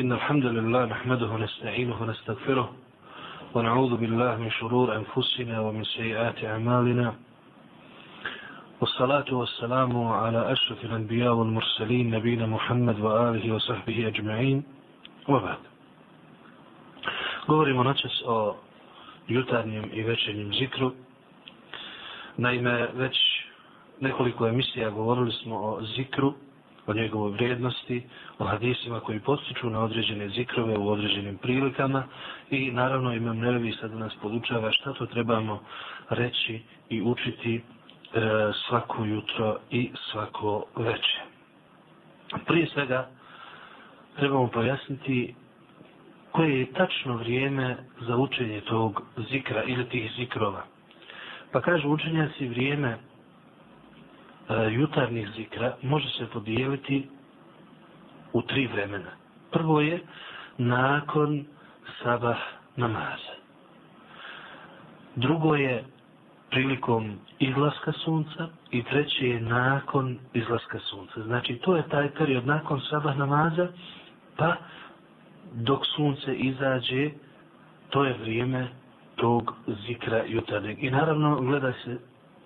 إن الحمد لله نحمده ونستعينه ونستغفره ونعوذ بالله من شرور أنفسنا ومن سيئات أعمالنا والصلاة والسلام على أشرف الأنبياء والمرسلين نبينا محمد وآله وصحبه أجمعين وبعد Govorimo načas o jutarnjem i večernjem zikru. Naime, već nekoliko emisija govorili smo o zikru, o njegovoj vrijednosti, o hadisima koji postiču na određene zikrove u određenim prilikama i naravno imam nevi sad nas podučava šta to trebamo reći i učiti e, svako jutro i svako večer. Prije svega trebamo pojasniti koje je tačno vrijeme za učenje tog zikra ili tih zikrova. Pa kažu učenjaci vrijeme Eh, jutarnjih zikra može se podijeliti u tri vremena. Prvo je nakon sabah namaza. Drugo je prilikom izlaska sunca i treće je nakon izlaska sunca. Znači to je taj period nakon sabah namaza pa dok sunce izađe to je vrijeme tog zikra jutarnjeg. I naravno gleda se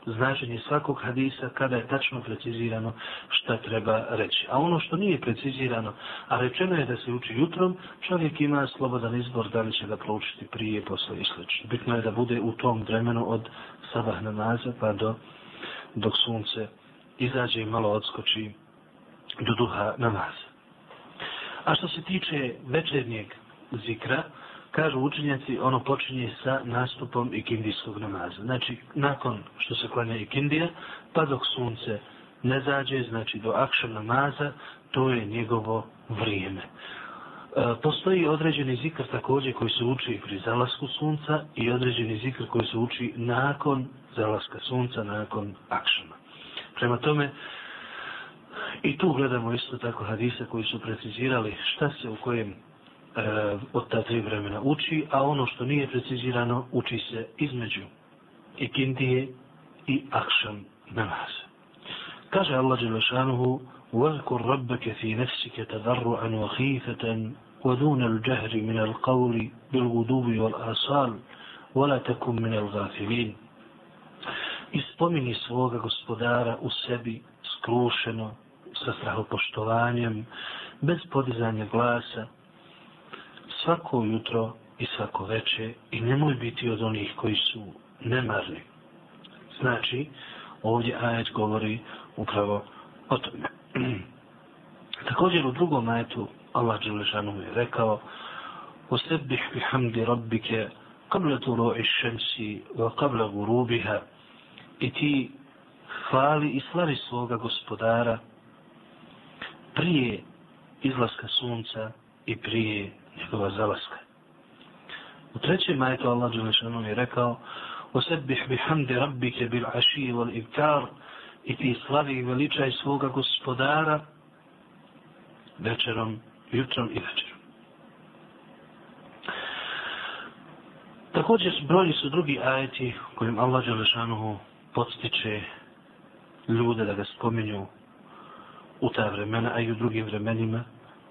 značenje svakog hadisa kada je tačno precizirano šta treba reći. A ono što nije precizirano, a rečeno je da se uči jutrom, čovjek ima slobodan izbor da li će ga proučiti prije, posle i sl. Bitno je da bude u tom vremenu od sabah namaza pa do dok sunce izađe i malo odskoči do duha namaza. A što se tiče večernjeg zikra, kažu učenjaci, ono počinje sa nastupom ikindijskog namaza. Znači, nakon što se klanja ikindija, pa dok sunce ne zađe, znači do akšan namaza, to je njegovo vrijeme. E, postoji određeni zikr također koji se uči pri zalasku sunca i određeni zikr koji se uči nakon zalaska sunca, nakon akšana. Prema tome, i tu gledamo isto tako hadise koji su precizirali šta se u kojem e, od ta tri vremena uči, a ono što nije precizirano uči se između ikindije i akšam namaz. Kaže Allah Đelešanuhu وَذْكُرْ رَبَّكَ فِي نَفْسِكَ تَذَرُّعًا وَخِيفَةً وَدُونَ الْجَهْرِ مِنَ الْقَوْلِ بِالْغُدُوبِ وَالْآصَالِ وَلَا تَكُمْ مِنَ الْغَافِلِينَ Ispomini svoga gospodara u sebi skrušeno, sa strahopoštovanjem, bez podizanja glasa, svako jutro i svako veče i nemoj biti od onih koji su nemarni. Znači, ovdje ajet govori upravo o tome. Također u drugom ajetu Allah Đelešanu je rekao Osebbih bihamdi rabbike qabla turu'i šemsi wa qabla gurubiha i ti hvali i slavi svoga gospodara prije izlaska sunca i prije njegova zalaska. U trećem majetu Allah Đelešanu je rekao Osebbih bihamdi rabbike bil aši wal ibtar i ti slavi i veličaj svoga gospodara večerom, jutrom i večerom. Također brojni su drugi ajeti kojim Allah Đelešanu podstiče ljude da ga spominju u ta vremena, a i u drugim vremenima.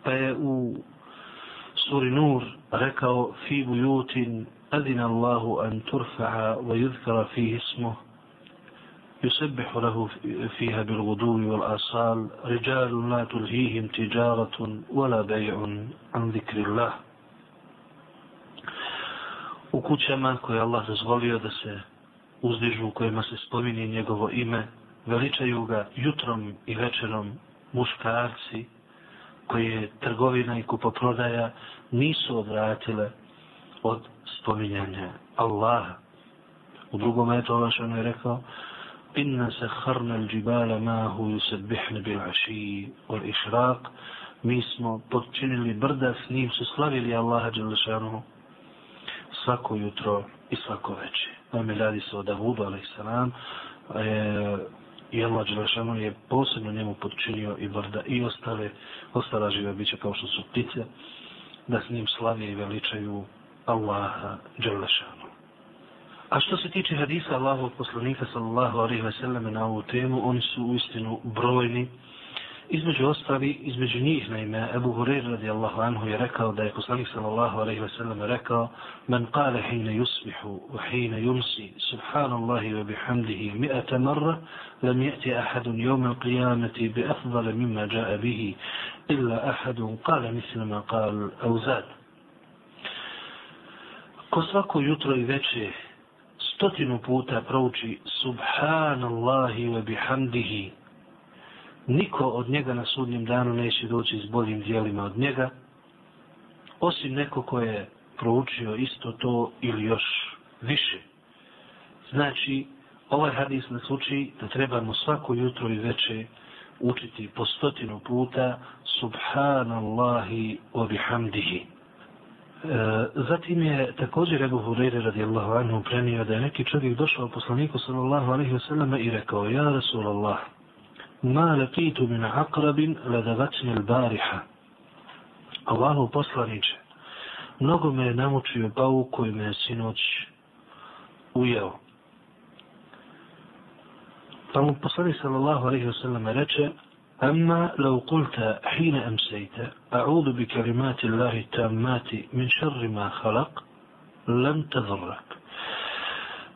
Pa je u suri Nur rekao fi bujutin adina Allahu an turfa'a wa yudhkara fihi ismuh يسبح له فيها بالغدو والآصال رجال لا تلهيهم تجارة ولا بيع عن ذكر الله u kućama koje Allah dozvolio da se uzdižu u kojima se spominje njegovo ime, veličaju ga jutrom i večerom muškarci koje trgovina i kupoprodaja nisu odvratile od spominjanja Allaha. U drugom eto Allah što je rekao Inna se harna il ma mahu yusabbihne bil aši ol išrak Mi smo podčinili brda s njim su slavili Allaha Đelešanu svako jutro i svako veče. Naime, radi se o Davudu, alaih salam, e, i Allah Đelešanu je posebno njemu podčinio i brda i ostale, ostala živa bića kao što su ptice, da s njim slavije i veličaju Allaha Đelešanu. A što se tiče hadisa Allahovog poslanika sallallahu alaihi ve selleme na ovu temu, oni su u istinu brojni Između ostali, između njih, naime, Ebu Hureyre radijallahu anhu je rekao da je poslanik sallallahu alaihi wa sallam rekao Man kale hine yusbihu u hine yumsi subhanallahi wa bihamdihi mi'ata marra lam jeti ahadun jome qiyamati bi afdale mimma ja'a bihi illa ahadun kale mislima kal auzad. Ko svako jutro i veče stotinu puta prouči subhanallahi wa bihamdihi niko od njega na sudnjem danu neće doći s boljim dijelima od njega, osim neko ko je proučio isto to ili još više. Znači, ovaj hadis nas uči da trebamo svako jutro i veče učiti po stotinu puta subhanallahi wa bihamdihi. E, zatim je također Ebu Hureyre radijallahu anhu prenio da je neki čovjek došao poslaniku sallallahu alaihi wa sallam i rekao Ja Rasulallah, ma lakitu min akrabin ladavatni al-bariha. Allahu poslaniče, mnogo me je namučio pauk koji me je sinoć ujeo. Pa mu poslanik sallallahu alaihi wa sallam reče, أما لو قلت حين أمسيت أعوذ بكلمات الله التامات من شر ما خلق لم تضرك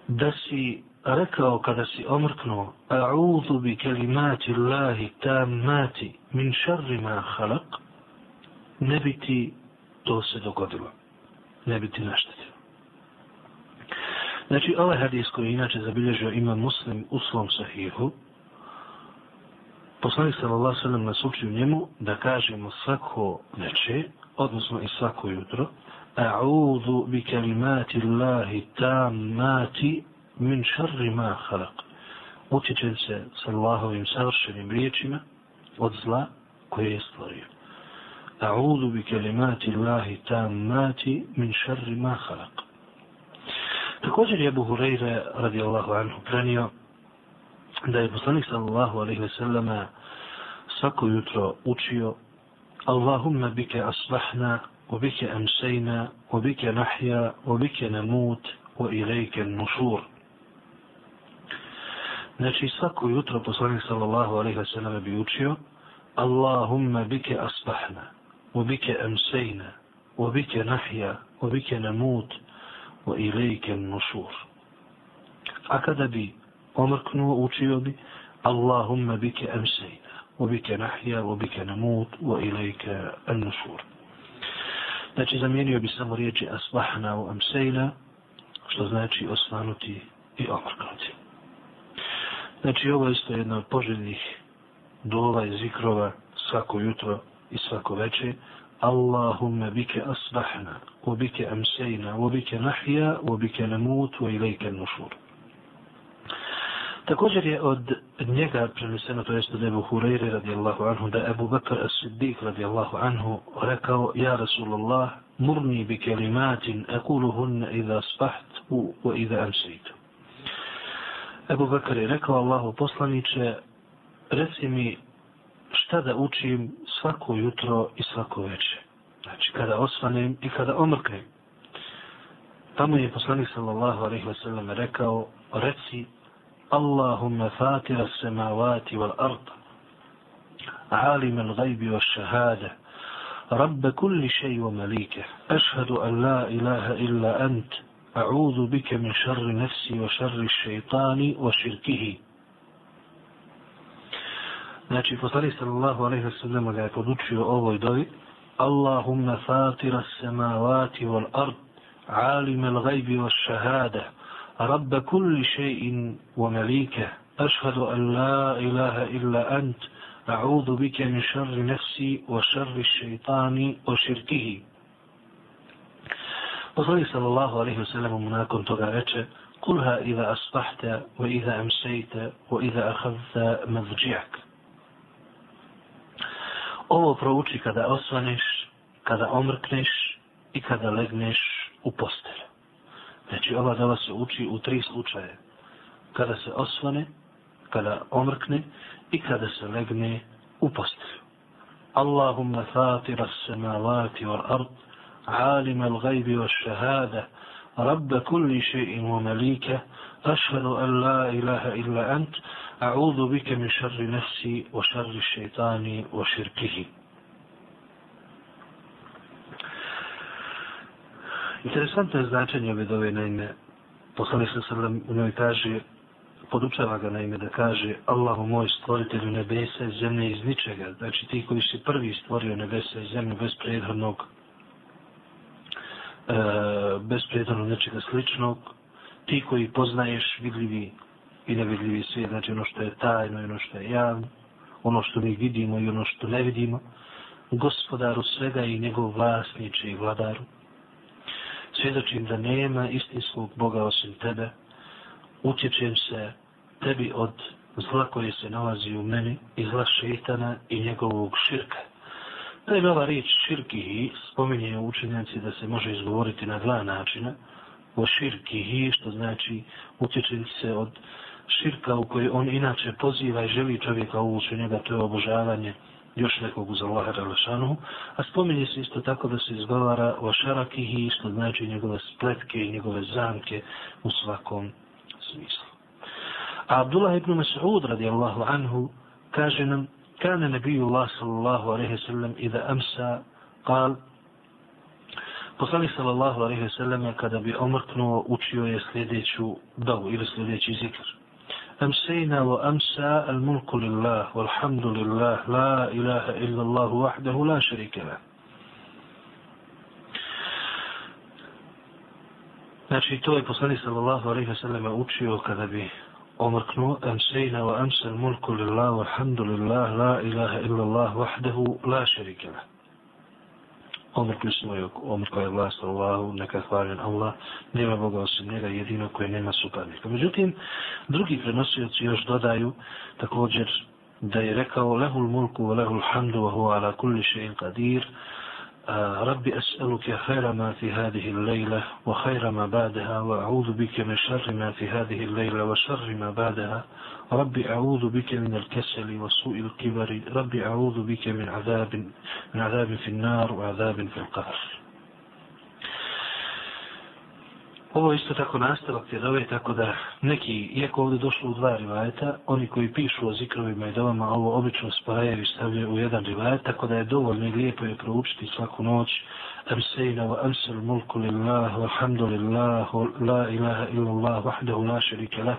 دسي rekao kada si omrknuo a'udhu bi kalimati Allahi tammati min šarri ma halak ne bi ti to se dogodilo ne bi ti naštetilo. Znači ovaj hadis koji inače zabilježio ima muslim u svom sahihu poslanik sallallahu sallam nas uči u njemu da kažemo svako veče odnosno i svako jutro a'udhu bi kalimati Allahi tammati min šarri ma halak. Utječe se sa Allahovim savršenim riječima od zla koje je stvorio. A'udhu bi kelimati Allahi tammati min šarri ma halak. Također je Abu Hureyre radijallahu anhu prenio da je poslanik sallallahu alaihi ve sellama svako jutro učio Allahumma bike asbahna وبك أمسينا وبك نحيا وبك نموت وإليك النشور Znači svako jutro poslanik sallallahu alaihi wa sallam bi učio Allahumma bike asbahna, wa bike amsejna, wa bike nahja, wa bike namut, wa ilajke nusur. A kada bi omrknuo, učio bi Allahumma bike amsejna, wa bike nahja, wa bike namut, wa ilajke nusur. Znači zamijenio bi samo riječi asbahna u amsejna, što znači osvanuti i omrknuti. Znači ovo je isto jedna od poželjnih dova i zikrova svako jutro i svako večer. Allahumma bike asbahna, wa bike amsejna, wa bike nahja, wa bike namut, wa ilajke nušur. Također je od njega preneseno, to jest od Ebu Hureyre radijallahu anhu, da Ebu Bakr as-Siddiq radijallahu anhu rekao, Ja Rasulallah, murni bi kelimatin, akuluhunna idha spaht, wa idha amsejtu. Ebu Bekar je rekao Allahu poslaniće, reci mi šta da učim svako jutro i svako večer. Znači kada osvanem i kada omrknem. Tamo je poslanik sallallahu alaihi wa sallam rekao, reci Allahumma fatira samavati wal ard, alim al gajbi wa šahada, رب كل شيء ومليكه أشهد أن لا إله إلا أنت أعوذ بك من شر نفسي وشر الشيطان وشركه Znači, poslali sallallahu alaihi ve sellem ga je podučio ovoj dovi: Allahumma fatira samavati wal ard, alime al-ghaybi wash-shahada, rabba kulli še'in wa malike, ašhadu an la ilaha illa ant, a'udhu bike min šarri nefsi, wa šarri šeitani, o širkihi. Poslanik sallallahu alaihi wa sallam mu nakon toga reče Kulha iza asbahta wa iza amsejta wa iza ahadza mazđijak. Ovo prouči kada osvaneš, kada omrkneš i kada legneš u postelju. Znači ova dava se uči u tri slučaje. Kada se osvane, kada omrkne i kada se legne u postelju. Allahumma fatira samavati wal ard, عالم الغيب والشهادة رب كل شيء ومليكه أشهد أن لا إله إلا أنت A'udhu bike min šarri nefsi, o šarri šeitani, o širkihi. Interesantno je značenje ove dove na ime. Poslani se sallam u njoj kaže, podučava ga na ime da kaže Allahu moj stvoritelju nebesa i zemlje iz ničega. Znači ti koji si prvi stvorio nebesa i zemlju bez prethodnog e, bez nečega sličnog. Ti koji poznaješ vidljivi i nevidljivi svijet, znači ono što je tajno i ono što je javno, ono što mi vidimo i ono što ne vidimo, gospodaru svega i njegov vlasniče i vladaru, svjedočim da nema istinskog Boga osim tebe, utječem se tebi od zla koje se nalazi u meni i zla šeitana i njegovog širka. Da je ova riječ širki i spominje učenjaci da se može izgovoriti na dva načina, o širki i što znači utječem se od širka u kojoj on inače poziva i želi čovjeka uvući njega, to je obožavanje još nekog uz Allaha Đalešanu, a spominje se isto tako da se izgovara o šarakihi, što znači njegove spletke i njegove zamke u svakom smislu. A Abdullah ibn Mas'ud radijallahu anhu kaže nam, kane nebiju Allah sallallahu alaihi sallam i da amsa kal, poslanik sallallahu alaihi sallam kada bi omrknuo učio je sljedeću dovu ili sljedeći zikr. أمسينا وأمسى الملك لله والحمد لله لا إله إلا الله وحده لا شريك له Znači, to je poslanik sallallahu alaihi wa sallam učio kada bi omrknuo Amsejna wa amsal mulku lillah wa alhamdulillah la ilaha illallah wahdahu la šerike lah. Omrkli smo je omrkla je vlast Allahu, neka hvaljen Allah, nema Boga osim njega, jedino koje nema suparnika. Međutim, drugi prenosioci još dodaju također da je rekao lehul mulku lehul hamdu wa huwa ala kulli še'in qadir, ربي أسألك خير ما في هذه الليلة وخير ما بعدها وأعوذ بك من شر ما في هذه الليلة وشر ما بعدها. ربي أعوذ بك من الكسل وسوء الكبر. ربي أعوذ بك من عذاب من عذاب في النار وعذاب في القبر. Ovo je isto tako nastavak te dove, tako da neki, iako ovdje došlo u dva rivajeta, oni koji pišu o zikrovima i dovama, ovo obično spajaju i stavljaju u jedan rivajet, tako da je dovoljno i lijepo je proučiti svaku noć. Amsejna wa amsal mulku lillah, walhamdulillah, la ilaha illallah, vahdahu la šerike lah.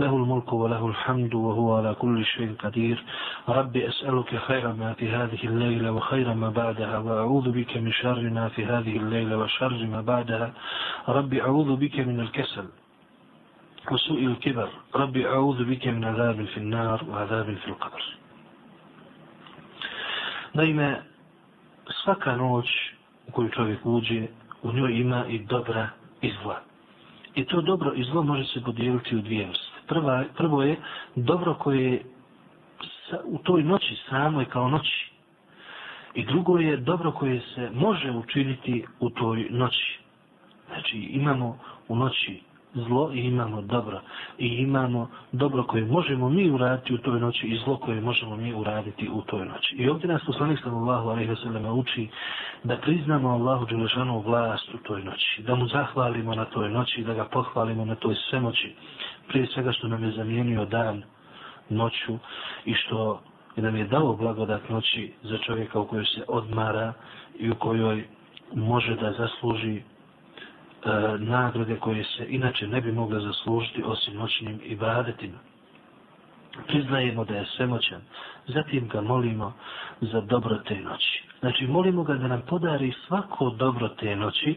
له الملك وله الحمد وهو على كل شيء قدير. ربي أسألك خير ما في هذه الليلة وخير ما بعدها وأعوذ بك من شر ما في هذه الليلة وشر ما بعدها. ربي أعوذ بك من الكسل وسوء الكبر. ربي أعوذ بك من عذاب في النار وعذاب في القبر. Naime, svaka noć u koju čovjek uđe, u i zla. I to dobro i zlo može se podijeliti u dvije vrste. Prva, prvo je dobro koje sa, u toj noći samoj kao noći. I drugo je dobro koje se može učiniti u toj noći. Znači imamo u noći zlo i imamo dobro. I imamo dobro koje možemo mi uraditi u toj noći i zlo koje možemo mi uraditi u toj noći. I ovdje nas poslanik sallallahu alaihi ve sellem uči da priznamo Allahu Đelešanu vlast u toj noći. Da mu zahvalimo na toj noći, da ga pohvalimo na toj svemoći prije svega što nam je zamijenio dan noću i što je nam je dao blagodat noći za čovjeka u kojoj se odmara i u kojoj može da zasluži E, nagrade koje se inače ne bi mogle zaslužiti osim noćnim i. Priznajemo da je svemoćan, zatim ga molimo za dobro te noći. Znači, molimo ga da nam podari svako dobro te noći,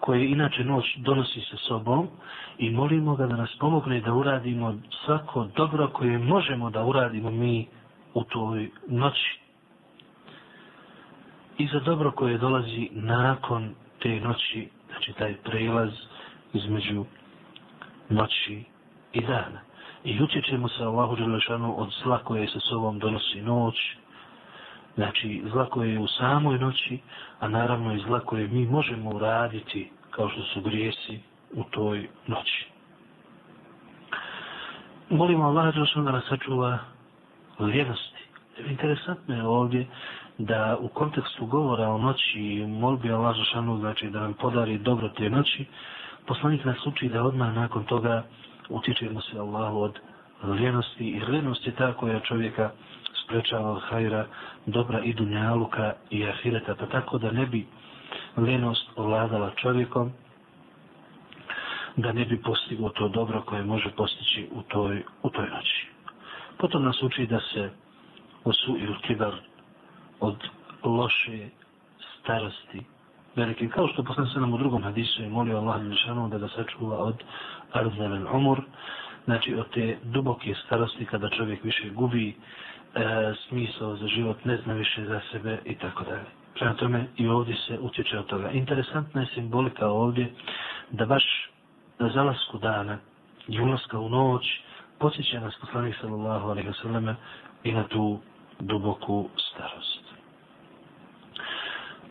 koje inače noć donosi sa sobom i molimo ga da nas pomogne da uradimo svako dobro koje možemo da uradimo mi u toj noći. I za dobro koje dolazi nakon te noći, znači taj prelaz između noći i dana. I utječemo se Allahu Đelešanu od zla koje se sobom donosi noć, Znači, zla koje je u samoj noći, a naravno i zla koje mi možemo uraditi, kao što su grijesi u toj noći. Molimo Allah da nas sačuva lijenosti. Interesantno je ovdje da u kontekstu govora o noći i molbi Allah Žešanu znači da nam podari dobro te noći, poslanik nas uči da odmah nakon toga utičemo se Allahu od ljenosti i ljenost je ta koja čovjeka sprečava od hajra dobra i dunjaluka i ahireta, pa tako da ne bi ljenost ovladala čovjekom, da ne bi postiglo to dobro koje može postići u toj, u toj noći. Potom nas uči da se osu ili kibar od loše starosti velike, kao što poslan se nam u drugom hadisu je molio Allah Mišanu da ga sačuva od arzelen umur, znači od te duboke starosti kada čovjek više gubi e, smisao za život, ne zna više za sebe i tako dalje. Prema tome i ovdje se utječe od toga. Interesantna je simbolika ovdje da baš na zalasku dana i ulaska u noć posjeća nas poslanik sallallahu alaihi wa sallam i na tu duboku starost.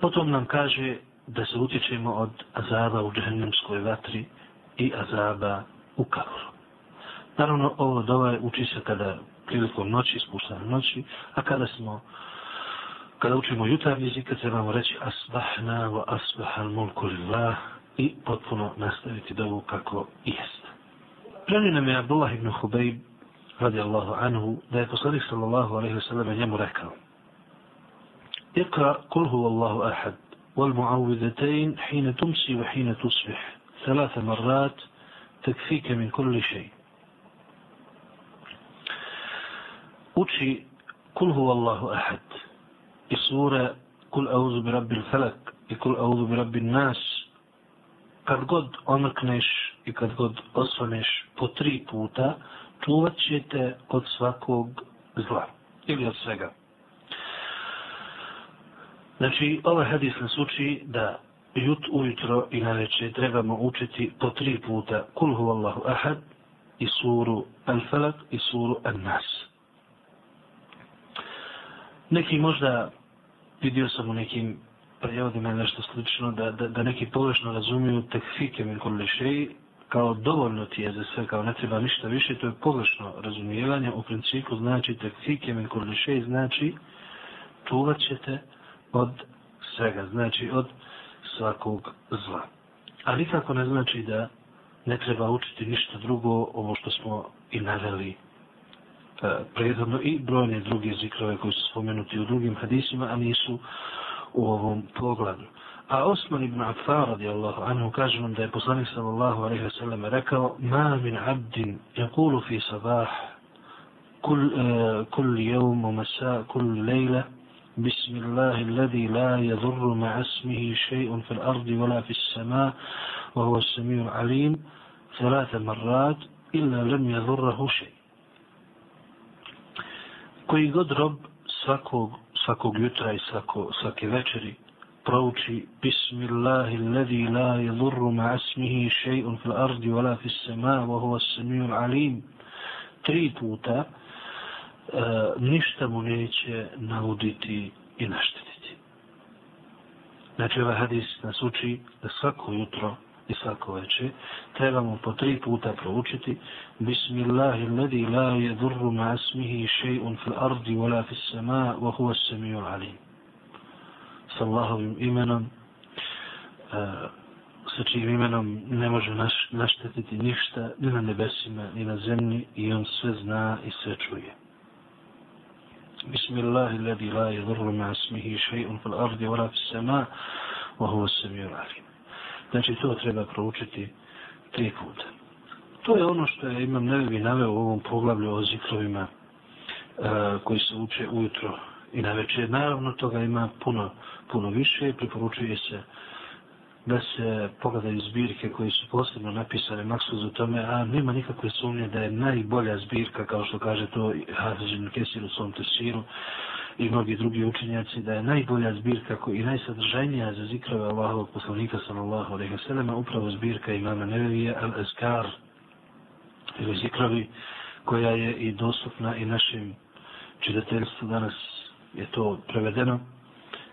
Potom nam kaže da se utječemo od azaba u džahnemskoj vatri i azaba u kavru. Naravno, ovo dova uči se kada prilikom noći, spuštane noći, a kada smo, kada učimo jutarnji zikr trebamo reći asbahna wa asbahal mulku lillah i potpuno nastaviti dovu kako jest. Preni nam je Abdullah ibn Hubeib, radi Allahu anhu, da je poslanik sallallahu alaihi wa sallam njemu rekao اقرأ قل هو الله أحد والمعوذتين حين تمسي وحين تصبح. ثلاث مرات تكفيك من كل شيء. أتي قل هو الله أحد. بصورة قل أعوذ برب الفلك قل أعوذ برب الناس. Kad god omrkneš i kad god osvaneš po tri puta, čuvat ćete od svakog zla ili od svega. Znači, ovaj hadis nas uči da jut ujutro i na večer trebamo učiti po tri puta Kul huvallahu ahad i suru Al-Falak i suru Al-Nas. Neki možda vidio sam u nekim prevodima nešto slično da, da, da neki pogrešno razumiju tekfike min kulli šeji kao dovoljno ti je za sve, kao ne treba ništa više, to je pogrešno razumijevanje. U principu znači tekfike min kulli šeji znači čuvat ćete od svega, znači od svakog zla. A nikako ne znači da ne treba učiti ništa drugo, ovo što smo i naveli e, prethodno i brojne druge zikrove koji su spomenuti u drugim hadisima, a nisu u ovom pogledu. A Osman ibn Affan radijallahu anhu kaže nam da je poslanik sallallahu alaihi ve sellem rekao ma min abdin jakulu fi sabah kul, uh, kul jevm wa masa, kul lejla بسم الله الذي لا يضر مع اسمه شيء في الأرض ولا في السماء وهو السميع العليم ثلاث مرات إلا لم يضره شيء koji god rob svakog, svakog jutra i svako, svake večeri prouči Bismillahi la yadurru ma ismihi shay'un fil ardi wala fis samaa wa huwa as-sami'ul alim tri puta e, E, ništa mu neće nauditi i naštetiti. Znači ovaj hadis nas uči da svako jutro i svako večer trebamo po tri puta proučiti Bismillahi alladhi la yadurru ma ismihi shay'un fil ardi wala fis samaa wa huwa as-sami'ul alim. Sa Allahovim imenom uh, sa čijim imenom ne može naš, naštetiti ništa ni na nebesima ni na zemlji i on sve zna i sve čuje. بسم الله الذي لا يضر مع اسمه شيء في الأرض ولا في السماء وهو السميع العليم znači to treba proučiti tri puta to je ono što je imam nevevi naveo u ovom poglavlju o zikrovima uh, koji se uče ujutro i na večer naravno toga ima puno puno više preporučuje se uh, da se pogledaju zbirke koje su posebno napisane maksuz u tome, a nema nikakve sumnje da je najbolja zbirka, kao što kaže to Hafiđin Kesir u svom tesiru i mnogi drugi učenjaci, da je najbolja zbirka i najsadržajnija za zikrove Allahovog poslanika sallallahu alaihi wa upravo zbirka imama Nevevije Al-Eskar ili zikrovi koja je i dostupna i našim čitateljstvu. Danas je to prevedeno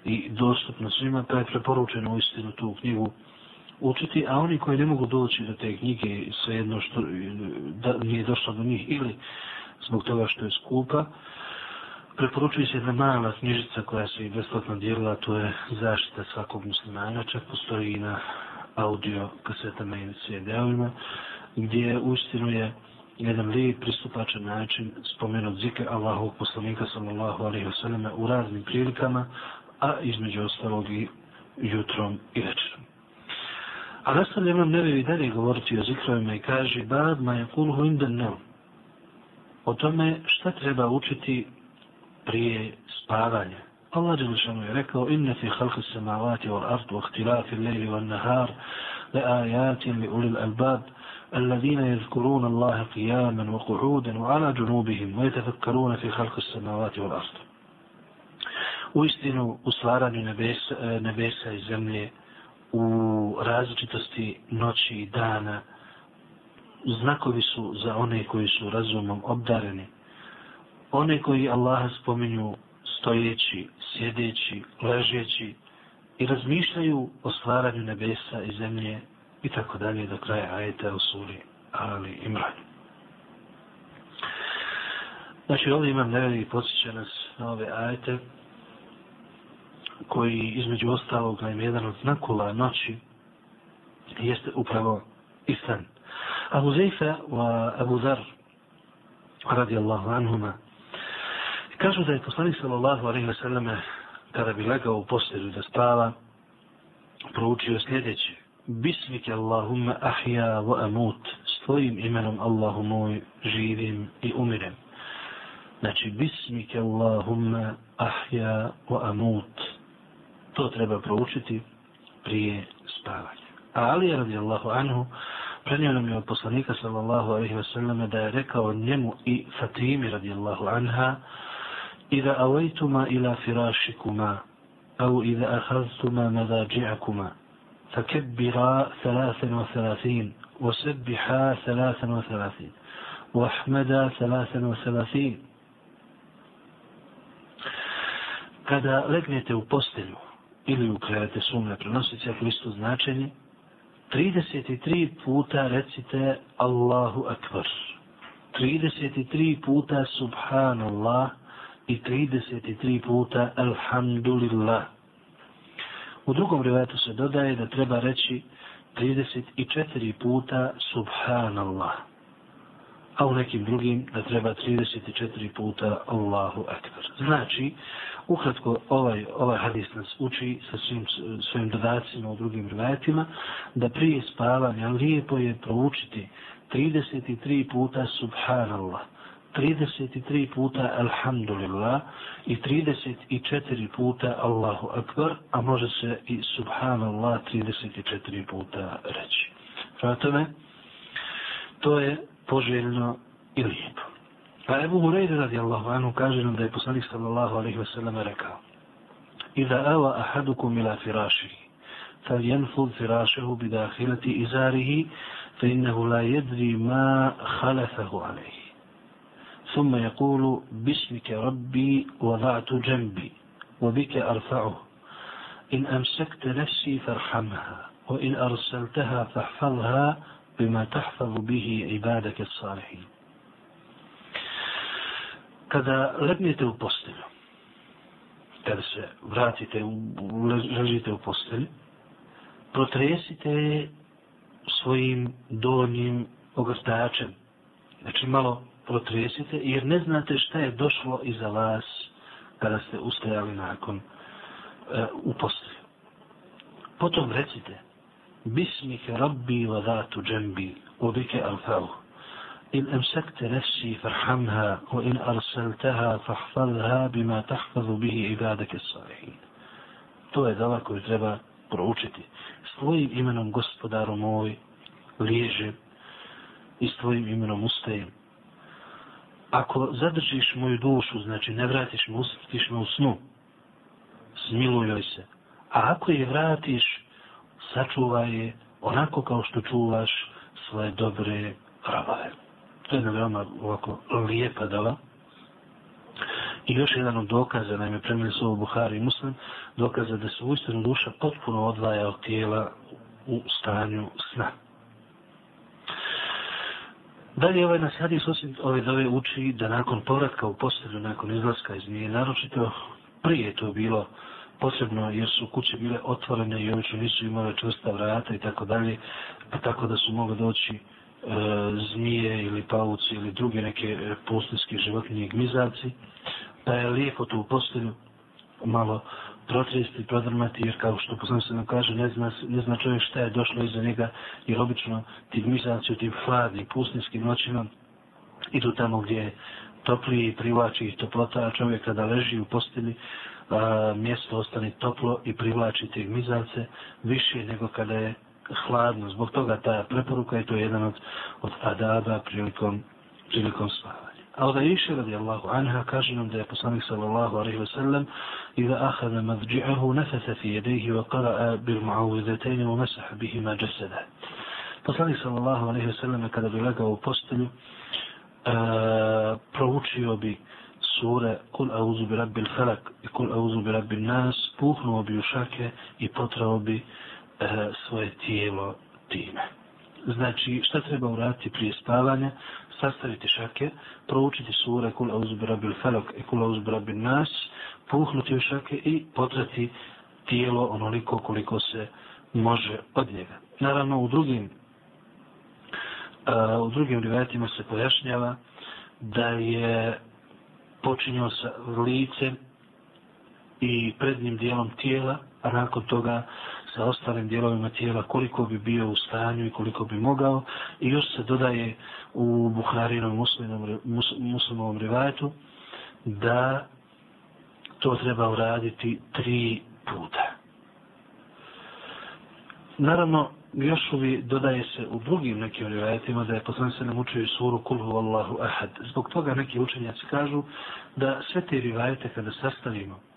i dostupno svima, pa je preporučeno istinu tu knjigu učiti, a oni koji ne mogu doći do te knjige, svejedno što da nije došlo do njih ili zbog toga što je skupa, preporučuje se jedna mala knjižica koja se i besplatno dijelila, to je zaštita svakog muslimana, čak postoji i na audio kasetama i CD-ovima, gdje uistinu je jedan lijep pristupačan način spomenut zikr Allahovog poslanika sallallahu alaihi wa sallam u raznim prilikama, a između ostalog i jutrom i večerom. A nastavlja imam nevi dalje govoriti o zikrovima i kaže Bad ma je kulhu indan neum o tome šta treba učiti prije spavanja. Allah Đelešanu je rekao inne fi halki samavati wal ardu wa ihtilafi lejli wal nahar le ajatin li ulil albab الذين يذكرون الله قياما وقعودا وعلى جنوبهم ويتفكرون في خلق السماوات والأرض u istinu u stvaranju nebesa, e, nebesa i zemlje u različitosti noći i dana znakovi su za one koji su razumom obdareni. One koji Allaha spominju stojeći, sjedeći, ležeći i razmišljaju o stvaranju nebesa i zemlje i tako dalje do kraja ajeta u suri Ali Imran. Znači ovdje imam neveli podsjeća nas na ove ajete koji između ostalog je jedan od znakova noći jeste upravo istan. Abu Zejfa wa Abu Zar radijallahu anhuma kažu da je poslanik sallallahu alaihi wa sallam kada bi legao u postelju da spava proučio sljedeće. Bismike Allahumma ahja wa amut. S tvojim imenom Allahu moj živim i umirem. Znači Bismike Allahumma ahja wa amut to treba proučiti prije spavanja Ali radijallahu anhu prenio nam je od poslanika sallallahu alaihi wa sallam da je rekao njemu i Fatimi radijallahu anha Ida avajtuma ila firašikuma au ida ahaztuma madađi'akuma فكبرا ثلاثا وثلاثين وسبحا ثلاثا وثلاثين واحمدا ثلاثا وثلاثين kada legnete u postelju ili ukradete sumne prenosite ako isto značenje, 33 puta recite Allahu Akbar. 33 puta Subhanallah i 33 puta Alhamdulillah. U drugom rivajetu se dodaje da treba reći 34 puta Subhanallah. A u nekim drugim da treba 34 puta Allahu Akbar. Znači, ukratko ovaj, ovaj hadis nas uči sa svim svojim dodacima u drugim rivajetima da prije spavanja lijepo je proučiti 33 puta subhanallah 33 puta alhamdulillah i 34 puta Allahu akbar a može se i subhanallah 34 puta reći. Prema tome to je poželjno i lijepo. Pa Ebu Hureyre radijallahu anhu kaže nam da je poslanik sallallahu alaihi wa sallam rekao Iza awa ahadukum ila firašihi firašehu bidahilati izarihi fa innehu la jedri ma khalafahu alaihi ثم يقول باسمك ربي وضعت جنبي وبك أرفعه إن أمسكت نفسي فارحمها وإن أرسلتها فاحفظها بما تحفظ به عبادك الصالحين kada legnete u postelju, kada se vratite, u, ležite u postelju, protresite svojim donjim ogrtačem. Znači malo protresite, jer ne znate šta je došlo iza vas kada ste ustajali nakon e, u postelju. Potom recite, Bismih rabbi wa džembi, ubike al-fa'uh. إن أمسكت نفسي فارحمها وإن أرسلتها فاحفظها بما تحفظ به عبادك الصالحين To je dala koju treba proučiti. S tvojim imenom, gospodaru moj, liježem i s tvojim imenom ustajem. Ako zadržiš moju dušu, znači ne vratiš me, usrtiš me u snu, smiluj joj se. A ako je vratiš, sačuvaj je onako kao što čuvaš svoje dobre rabave. To je veoma ovako lijepa dala. I još jedan od dokaza, naime premili su ovo Buhari i Muslim, dokaza da se uistinu duša potpuno odvaja od tijela u stanju sna. Dalje ovaj nas hadis osim ove dove uči da nakon povratka u postelju, nakon izlaska iz nje, naročito prije to bilo posebno jer su kuće bile otvorene i obično nisu imale čvrsta vrata i tako dalje, pa tako da su mogli doći E, zmije ili pavuci ili druge neke e, pustinske životinje gmizavci, pa je lijepo tu postelju malo protresti, prodrmati, jer kao što poznam se nam kaže, ne zna, ne zna čovjek šta je došlo iza njega, jer obično ti gmizavci u tim hladnim, pustinskim noćima idu tamo gdje je toplije i privlači ih toplota, a čovjek kada leži u postelji, a, mjesto ostane toplo i privlači te gmizavce više nego kada je hladno. Zbog toga ta preporuka je to jedan od, od adaba prilikom, prilikom spavanja. A od Aisha radijallahu anha kaže nam da je poslanik sallallahu alaihi wa sallam إذا أخذ مضجعه نفث في يديه وقرأ بالمعوذتين ومسح بهما جسده. Poslanik sallallahu alaihi wa sallam kada bi legao u postelju uh, proučio bi sure Kul auzu bi rabbil falak i Kul auzu bi rabbil nas puhnuo bi u šake i potrao bi uh, e, Eh, svoje tijelo time. Znači, šta treba uraditi prije spavanja? Sastaviti šake, proučiti sure Kul auzbira bil felok i Kul auzbira bil nas, puhnuti u šake i potrati tijelo onoliko koliko se može od njega. Naravno, u drugim uh, u drugim rivajetima se pojašnjava da je počinjao sa licem i prednjim dijelom tijela, a nakon toga sa ostalim dijelovima tijela koliko bi bio u stanju i koliko bi mogao i još se dodaje u Buharinom muslimom, muslimovom rivajetu da to treba uraditi tri puta. Naravno, još uvi dodaje se u drugim nekim rivajetima da je poslan se nam učio suru Kulhu Allahu Ahad. Zbog toga neki učenjaci kažu da sve te rivajete kada sastavimo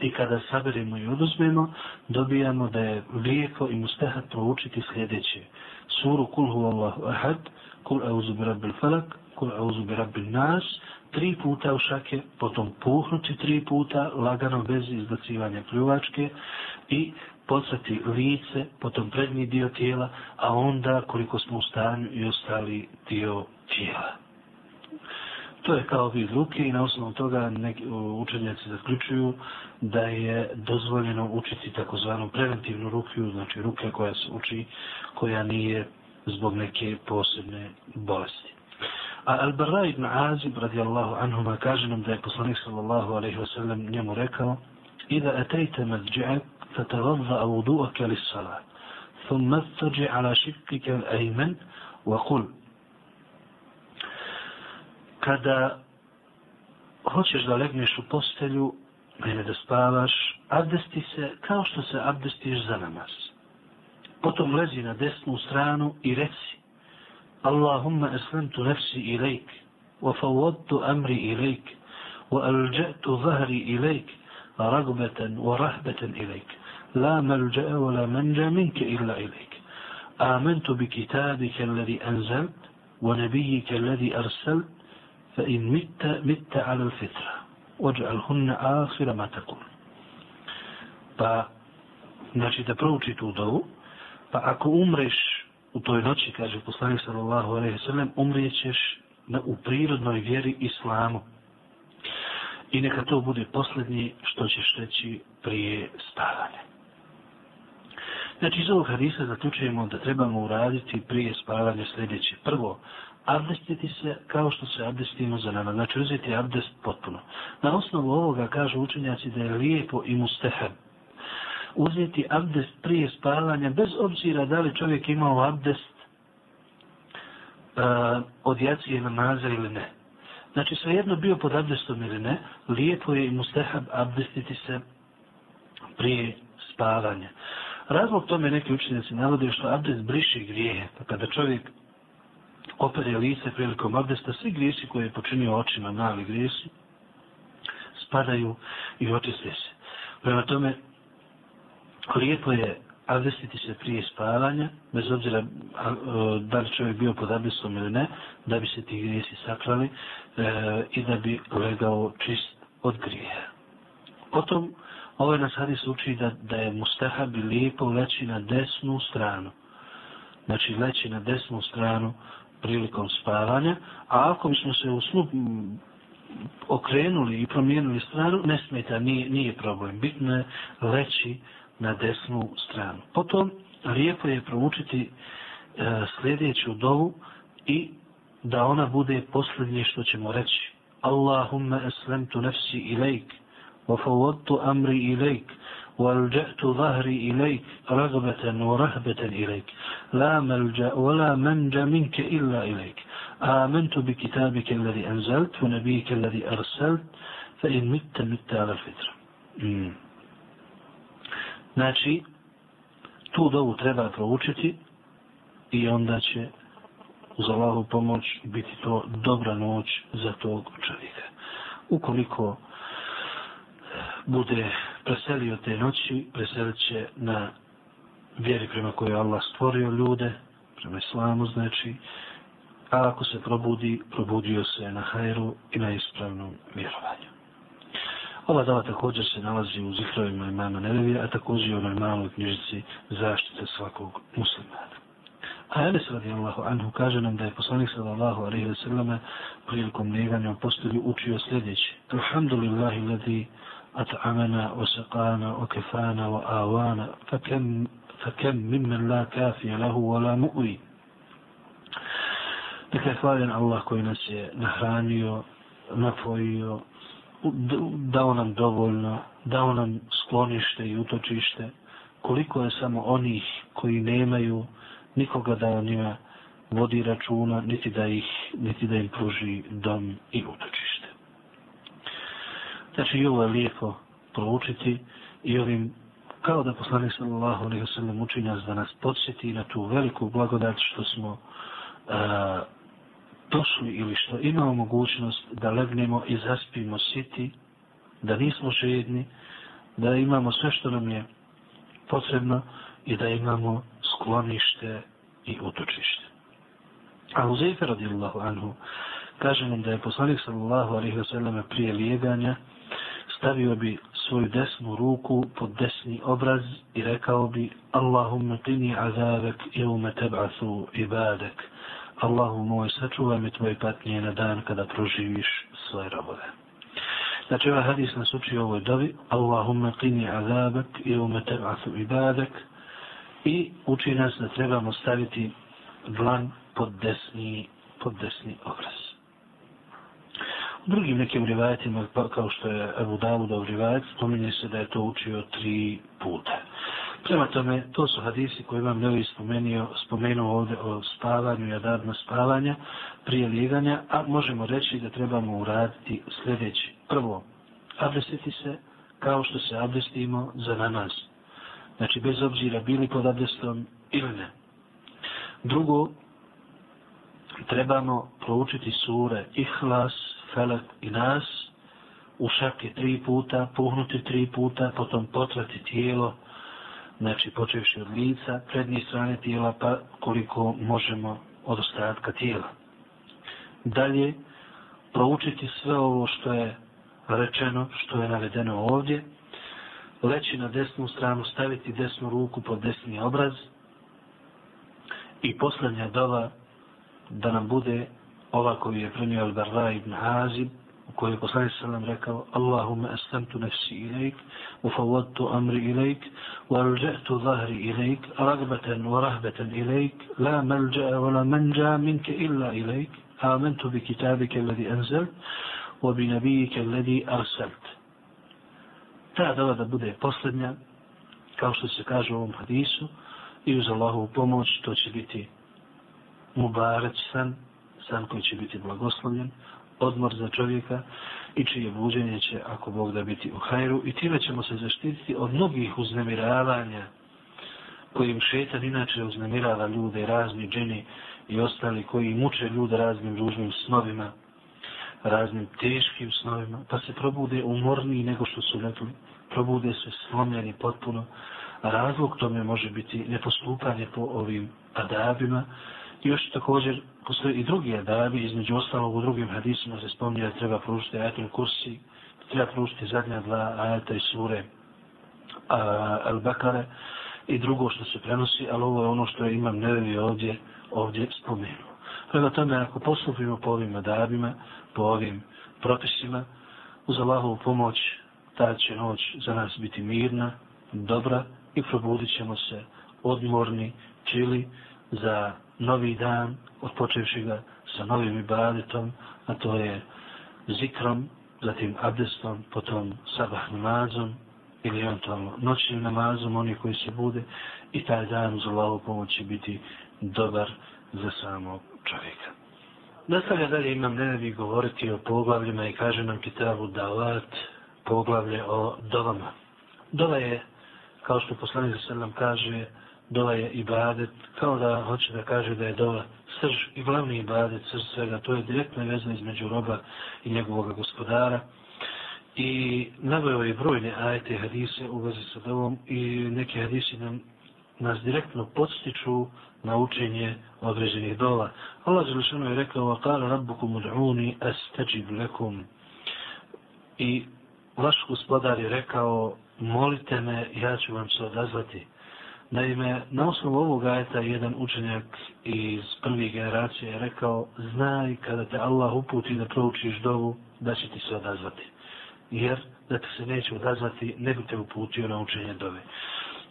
i kada saberimo i oduzmemo, dobijamo da je lijeko i mustahat proučiti sljedeće. Suru Kul huvallahu ahad, Kul auzu bi rabbil falak, Kul auzu bi rabbil nas, tri puta u šake, potom puhnuti tri puta, lagano bez izbacivanja pljuvačke i podsati lice, potom prednji dio tijela, a onda koliko smo u stanju i ostali dio tijela. To je kao vid ruke i na osnovu toga neki učenjaci zaključuju da je dozvoljeno učiti takozvanu preventivnu rukiju, znači ruke koja se uči, koja nije zbog neke posebne bolesti. A Al-Barra ibn Azib radijallahu anhuma kaže nam da je poslanik sallallahu alaihi wa sallam njemu rekao Ida atejte madji'ak fatavadza avudu'aka lis salat ثم استرجع على شقك الأيمن وقل kada hoćeš da legneš u postelju, mene da spavaš, abdesti se kao što se abdestiš za namaz. Potom lezi na desnu stranu i reci Allahumma eslemtu nefsi ilajk, wa fawadtu amri ilajk, wa alđetu zahri ilajk, ragbetan wa rahbetan ilajk. La malđa'a wa la manja minke illa ilajk. آمنت بكتابك الذي أنزلت ونبيك الذي أرسلت فإن مت مت على الفطرة واجعلهن آخر ما تقول pa znači da prouči tu dovu pa ako umreš u toj noći kaže poslanik sallallahu alejhi ve sellem umrijećeš na u prirodnoj vjeri islamu i neka to bude posljednji što ćeš reći prije spavanja znači iz ovog hadisa zaključujemo da trebamo uraditi prije spavanja sljedeće prvo abdestiti se kao što se abdestimo za nama. Znači uzeti abdest potpuno. Na osnovu ovoga kažu učenjaci da je lijepo i mustehab. Uzeti abdest prije spavanja bez obzira da li čovjek imao abdest uh, od jacije namaza ili ne. Znači svejedno bio pod abdestom ili ne, lijepo je i mustehab abdestiti se prije spavanja. Razlog tome neki učenjaci navode što abdest briše grijehe. Pa kada čovjek opere lice prilikom abdesta, svi griješi koje je počinio očima, mali griješi, spadaju i očiste se. Prema tome, lijepo je abdestiti se prije spavanja, bez obzira da li čovjek bio pod abdestom ili ne, da bi se ti grijesi sakrali e, i da bi legao čist od grijeha. Potom, ovaj nas hadis uči da, da je mustahab i lijepo leći na desnu stranu. Znači, leći na desnu stranu prilikom spavanja, a ako bismo se u snu okrenuli i promijenili stranu, ne smeta, nije, nije problem. Bitno je leći na desnu stranu. Potom, lijepo je proučiti e, sljedeću dovu i da ona bude posljednje što ćemo reći. Allahumma aslamtu nafsi ilajk, wa fawadtu amri ilajk, والجأت ظهري إليك رغبة ورهبة إليك. لا ملجأ ولا منجى منك إلا إليك. آمنت بكتابك الذي أنزلت ونبيك الذي أرسلت. فإن مت مت على الفطر. Znači, tu dovu treba proučiti i onda će uz Allahu pomoć biti to dobra noć za tog čovjeka. Ukoliko bude preselio te noći, preselit će na vjeri prema kojoj Allah stvorio ljude, prema islamu znači, a ako se probudi, probudio se na hajru i na ispravnom vjerovanju. Ova dava također se nalazi u zihrovima imama Nevevija, a također i u onoj maloj knjižici zaštite svakog muslimana. A Enes radijallahu anhu kaže nam da je poslanik sallallahu alaihi wa sallam prilikom neganja postelju učio sljedeće. Alhamdulillahi ladi أطعمنا وسقانا وكفانا وآوانا فكم, فكم ممن لا كافي له ولا مؤوي Dakle, hvaljen Allah koji nas je nahranio, napojio, dao nam dovoljno, dao nam sklonište i utočište, koliko je samo onih koji nemaju nikoga da o njima vodi računa, niti da, ih, niti da im pruži dom i utočište. Znači i ovo je lijepo proučiti i ovim kao da poslanik sallallahu alejhi ve sellem uči nas da nas podsjeti na tu veliku blagodat što smo e, a, došli ili što imamo mogućnost da legnemo i zaspimo siti, da nismo žedni, da imamo sve što nam je potrebno i da imamo sklonište i utočište. A Uzeyfe radijallahu anhu kaže nam da je poslanik sallallahu alejhi ve sallam prije lijeganja stavio bi svoju desnu ruku pod desni obraz i rekao bi Allahumma qini azabek jevme teb'asu ibadek. Allahu moj, sačuvaj mi tvoje patnje na dan kada proživiš svoje robove. Znači ovaj hadis nas uči u ovoj dovi Allahumma qini azabek jevme teb'asu ibadek i uči nas da trebamo staviti dlan pod desni, pod desni obraz drugim nekim rivajetima, pa kao što je Ebu Davudov rivajet, spominje se da je to učio tri puta. Prema tome, to su hadisi koje vam nevi spomenuo, spomenuo ovdje o spavanju i adabno spavanja prije liganja, a možemo reći da trebamo uraditi sljedeći. Prvo, abdestiti se kao što se abdestimo za namaz. Znači, bez obzira bili pod abdestom ili ne. Drugo, trebamo proučiti sure Ihlas, Felak i Nas, u šake tri puta, puhnuti tri puta, potom potrati tijelo, znači počevši od lica, prednje strane tijela, pa koliko možemo od ostatka tijela. Dalje, proučiti sve ovo što je rečeno, što je navedeno ovdje, leći na desnu stranu, staviti desnu ruku pod desni obraz i posljednja dova da nam bude ova koju je premio Al-Barra ibn Azib, u kojoj je poslanik sallam rekao Allahumma astamtu nafsi ilajk, ufawwadtu amri ilajk, wa rđa'tu zahri ilajk, ragbatan wa rahbatan ilajk, la malja'a wa la manja minke illa ilajk, amantu bi kitabike alladhi anzalt, wa bi nabijike alladhi arsalt. Ta dova da bude posljednja, kao što se kaže u ovom hadisu, i uz Allahovu pomoć to će biti mubareć san, san koji će biti blagoslovljen, odmor za čovjeka i čije buđenje će, ako Bog da biti u hajru, i time ćemo se zaštititi od mnogih uznemiravanja kojim šetan inače uznemirava ljude, razni džini i ostali koji muče ljude raznim ružnim snovima, raznim teškim snovima, pa se probude umorniji nego što su rekli, probude se slomljeni potpuno, a razlog tome može biti nepostupanje po ovim adabima, još također postoji i drugi adabi, između ostalog u drugim hadisima se spominje da treba pružiti ajatul kursi, treba pružiti zadnja dva ajata iz sure Al-Bakare i drugo što se prenosi, ali ovo je ono što je imam nevevi ovdje, ovdje spomenuo. Prema tome, ako postupimo po ovim adabima, po ovim propisima, uz Allahovu pomoć, ta će noć za nas biti mirna, dobra i probudit ćemo se odmorni, čili, za novi dan, odpočevši ga sa novim ibadetom, a to je zikrom, zatim abdestom, potom sabah namazom, ili eventualno noćnim namazom, oni koji se bude, i taj dan uz Allahovu pomoć će biti dobar za samog čovjeka. Nastavlja dalje imam nevi govoriti o poglavljima i kaže nam kitabu Davat, poglavlje o dovama. Dova je, kao što poslanik za kaže, dova je ibadet, kao da hoće da kaže da je dova srž i glavni ibadet, srž svega, to je direktna veza između roba i njegovog gospodara. I nabojao je brojne ajete hadise u vezi sa dovom i neki hadisi nam nas direktno podstiču na učenje određenih dola. Allah Želešanu je rekao وَقَالَ رَبُّكُمُ دْعُونِ أَسْتَجِبْ لَكُمْ I vaš gospodar je rekao molite me, ja ću vam se odazvati. Naime, na osnovu ovog ajeta jedan učenjak iz prvih generacije je rekao znaj kada te Allah uputi da proučiš dovu, da će ti se odazvati. Jer da te se neće odazvati, ne bi te uputio na učenje dove.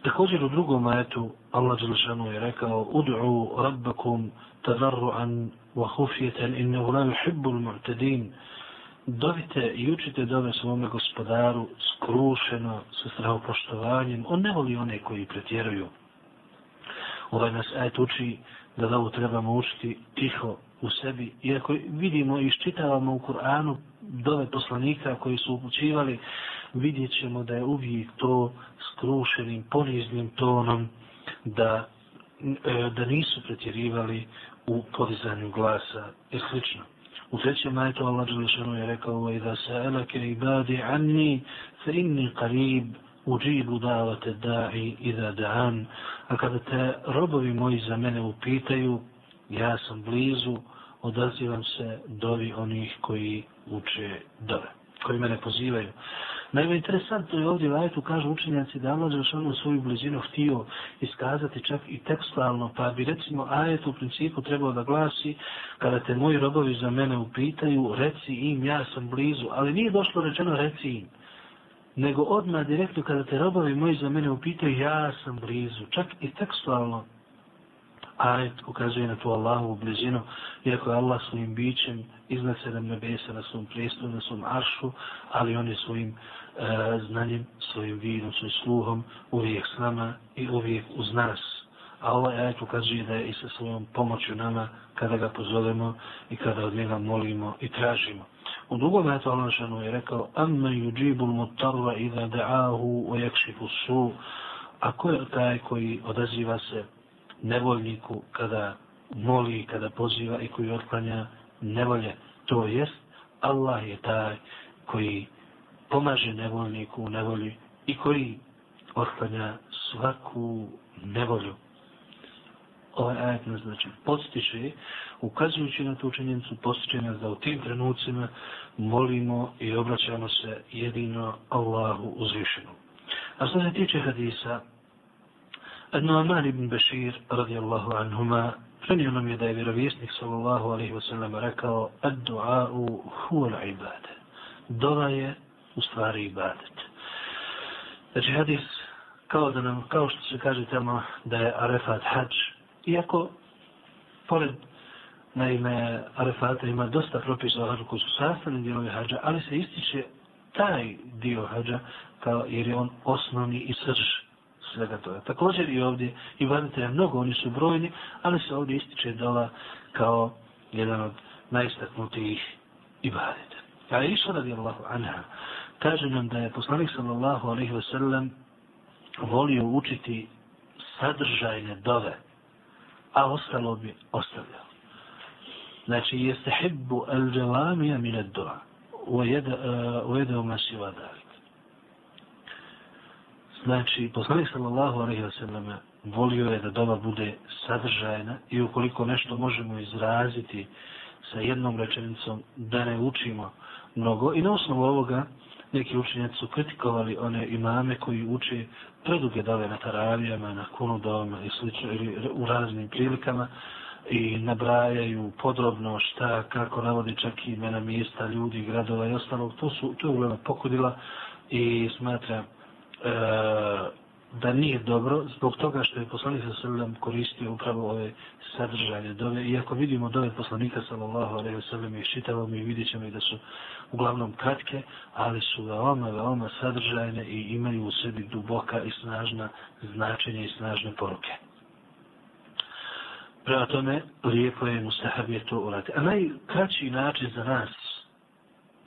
Također u drugom ajetu Allah Đelšanu je rekao Udu'u rabbakum tadarru'an wa hufjetan innehu la yuhibbu l-mu'tadin Dovite i učite dove svome gospodaru skrušeno sa strahopoštovanjem. On ne voli one koji pretjeruju. Ovaj nas ajet uči da dovu trebamo učiti tiho u sebi. Iako vidimo i iščitavamo u Kur'anu dove poslanika koji su upućivali vidjet ćemo da je uvijek to skrušenim, poniznim tonom, da, e, da nisu pretjerivali u podizanju glasa i slično. U trećem majtu Allah Đelešanu je rekao i da se elake ibadi anni fe inni qarib uđibu davate da'i i da da'an. A kada te robovi moji za mene upitaju ja sam blizu odazivam se dovi onih koji uče dove koji mene pozivaju. Naime, interesantno je ovdje u ajetu kažu učenjaci da Allah Đelšanu svoju blizinu htio iskazati čak i tekstualno, pa bi recimo ajet u principu trebao da glasi kada te moji robovi za mene upitaju, reci im, ja sam blizu, ali nije došlo rečeno reci im, nego odmah direktno kada te robovi moji za mene upitaju, ja sam blizu, čak i tekstualno ajet ukazuje na tu Allahovu blizinu, iako je Allah svojim bićem iznad sedam nebesa na svom prijestu, na svom aršu, ali on je svojim e, znanjem, svojim vidom, svojim sluhom uvijek s nama i uvijek uz nas. A ovaj ajet ukazuje da je i sa svojom pomoću nama kada ga pozovemo i kada od njega molimo i tražimo. U drugom ajetu Allah je rekao Amma yuđibu mutarva iza da'ahu wa jakšifu su A ko je taj koji odaziva se nevoljniku kada moli, kada poziva i koji otklanja nevolje. To jest, Allah je taj koji pomaže nevoljniku u nevolji i koji otklanja svaku nevolju. Ovaj ajet nas znači postiče, ukazujući na tu činjenicu, postiče nas da u tim trenucima molimo i obraćamo se jedino Allahu uzvišenu. A što se tiče hadisa, An-Nu'man ibn Bashir radijallahu anhuma prenio nam je da je vjerovjesnik sallallahu alaihi wa sallam rekao Ad-du'a'u huwa ibadet. Dova je u stvari ibadet. Znači hadis kao da nam, kao što se kaže tamo da je Arefat hađ, iako pored naime Arefata ima dosta propisa o hađu koji su sastavni dijelovi hađa, ali se ističe taj dio hađa kao jer je on osnovni i srž svega toga. Također i ovdje i vadite mnogo, oni su brojni, ali se ovdje ističe dola kao jedan od najistaknutijih ibadeta. A iša radi Allahu anha, kaže nam da je poslanik sallallahu alaihi wa sallam volio učiti sadržajne dove, a ostalo bi ostavljao. Znači, jeste hibbu al dželamija mine doa, u jedu eh, masiva dali. Znači, poslanik sallallahu alaihi wa sallam volio je da doba bude sadržajna i ukoliko nešto možemo izraziti sa jednom rečenicom da ne učimo mnogo. I na osnovu ovoga neki učenjaci su kritikovali one imame koji uče preduge dove na taravijama, na kunudovama i slično ili u raznim prilikama i nabrajaju podrobno šta, kako navodi čak i imena mjesta, ljudi, gradova i ostalog. To, su, to je uglavnom pokudila i smatra e, da nije dobro zbog toga što je poslanik sa sallam koristio upravo ove sadržaje dove. Iako vidimo dove poslanika sallallahu alaihi wa sallam i šitavo mi vidit ćemo i da su uglavnom kratke, ali su veoma, veoma sadržajne i imaju u sebi duboka i snažna značenja i snažne poruke. Prema tome, lijepo je mustahab je to urati. A najkraći način za nas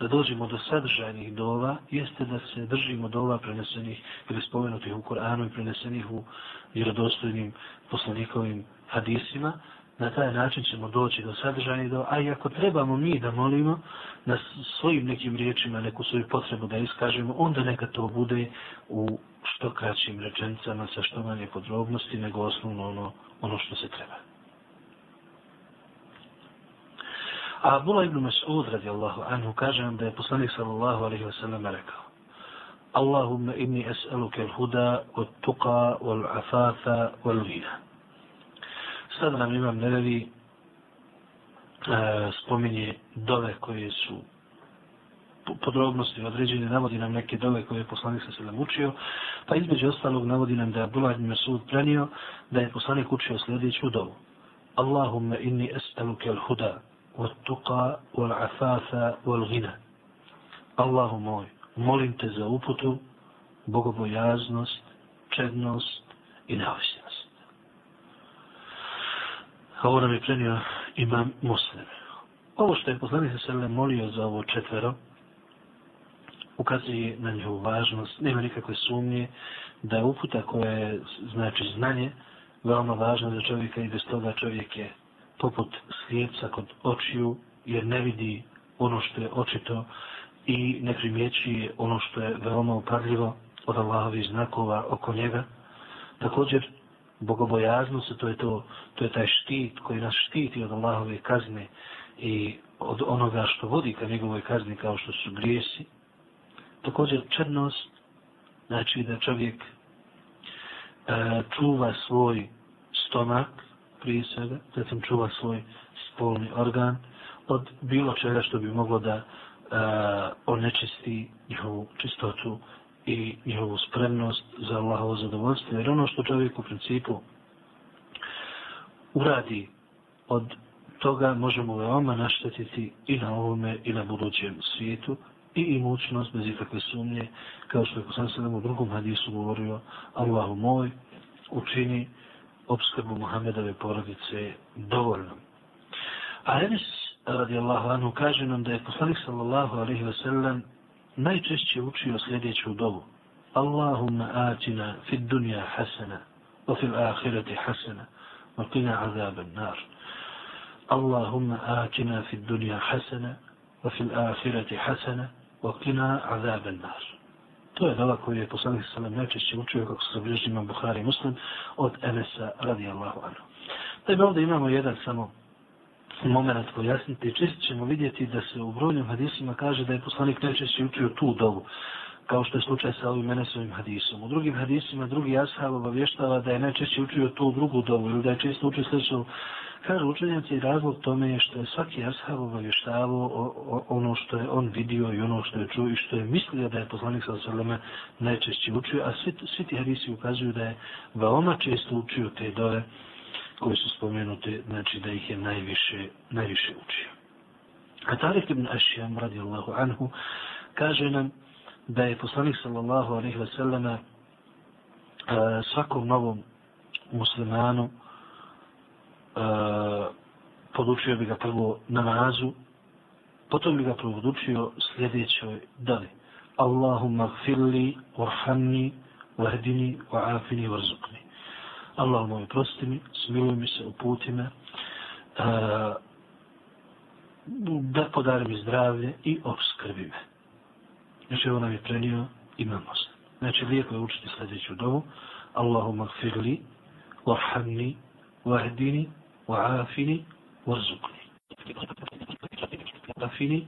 da dođemo do sadržajnih dova jeste da se držimo dova prenesenih ili spomenutih u Koranu i prenesenih u vjerodostojnim poslanikovim hadisima. Na taj način ćemo doći do sadržajnih dova. A i ako trebamo mi da molimo na svojim nekim riječima neku svoju potrebu da iskažemo, onda neka to bude u što kraćim rečenicama sa što manje podrobnosti nego osnovno ono, ono što se treba. A Abdullah ibn Mas'ud radijallahu anhu kaže nam da je poslanik sallallahu alaihi wa sallam rekao Allahumma inni es'aluke al-huda, od tuqa wal afafa wal vina. Sad nam imam nevevi e, spominje dove koje su podrobnosti određene, navodi nam neke dove koje je poslanik sa selem učio, pa između ostalog navodi nam da je Abdullah ibn Mas'ud prenio da je poslanik učio sljedeću dovu. Allahumma inni es'aluke al-huda, والتقى والعفاف والغنى الله موي molim te za uputu, bogobojaznost, čednost i neovisnost. Ovo nam je prenio imam muslim. Ovo što je poslanik se sve molio za ovo četvero, ukazuje na njihovu važnost, nema nikakve sumnje da je uputa koja je, znači znanje, veoma važna za čovjeka i bez toga čovjek je poput slijepca kod očiju, jer ne vidi ono što je očito i ne primjećuje ono što je veoma upadljivo od Allahovi znakova oko njega. Također, bogobojaznost, to je, to, to je taj štit koji nas štiti od Allahove kazne i od onoga što vodi ka njegovoj kazni kao što su grijesi. Također, črnost, znači da čovjek e, čuva svoj stomak, prije svega, zatim čuva svoj spolni organ od bilo čega što bi moglo da e, onečisti njihovu čistotu i njihovu spremnost za Allahovo zadovoljstvo. Jer ono što čovjek u principu uradi od toga možemo veoma naštetiti i na ovome i na budućem svijetu i imućnost bez ikakve sumnje, kao što je poslan se u drugom hadisu govorio Allahu moj, učini obskrbu Muhammedove porodice dovoljno. A Enes radijallahu anhu kaže nam da je poslanik sallallahu alaihi ve sellem najčešće učio sljedeću dovu. Allahumma atina fid dunja hasana wa fil ahireti hasana wa qina azaban nar. Allahumma atina fid dunja hasana wa fil ahireti hasana wa qina azaban nar. To je dova koju je poslanik sa nam najčešće učio kako se zabilježi imam Buhari i Muslim od Enesa radijallahu anhu. Da bi ovdje imamo jedan samo moment pojasniti. Često ćemo vidjeti da se u brojnim hadisima kaže da je poslanik najčešće učio tu dovu kao što je slučaj sa ovim Enesovim hadisom. U drugim hadisima drugi ashab obavještava da je najčešće učio tu drugu dovu ili da je često učio sljedeću Kaže učenjaci, razlog tome je što je svaki ashab obavještavao ono što je on vidio i ono što je čuo i što je mislio da je poslanik sa sveme najčešće učio, a svi, svi ti hadisi ukazuju da je veoma često učio te dove koje su spomenute, znači da ih je najviše, najviše učio. A Tarik ibn Ašijam, radijallahu anhu, kaže nam da je poslanik sallallahu alaihi wa sallama svakom novom muslimanu E, podučio bi ga prvo namazu, potom bi ga podučio sljedećoj dali. Allahumma gfirli, warhamni, wahdini, wa'afini, warzukni. Allah moj prosti mi, smiluj mi se, uputi me, a, da podari mi zdravlje i obskrbi me. Znači, ovo nam je prenio imamos. Znači, lijepo je učiti sljedeću dovu. Allahumma gfirli, warhamni, wahdini, وعافني وارزقني. عافني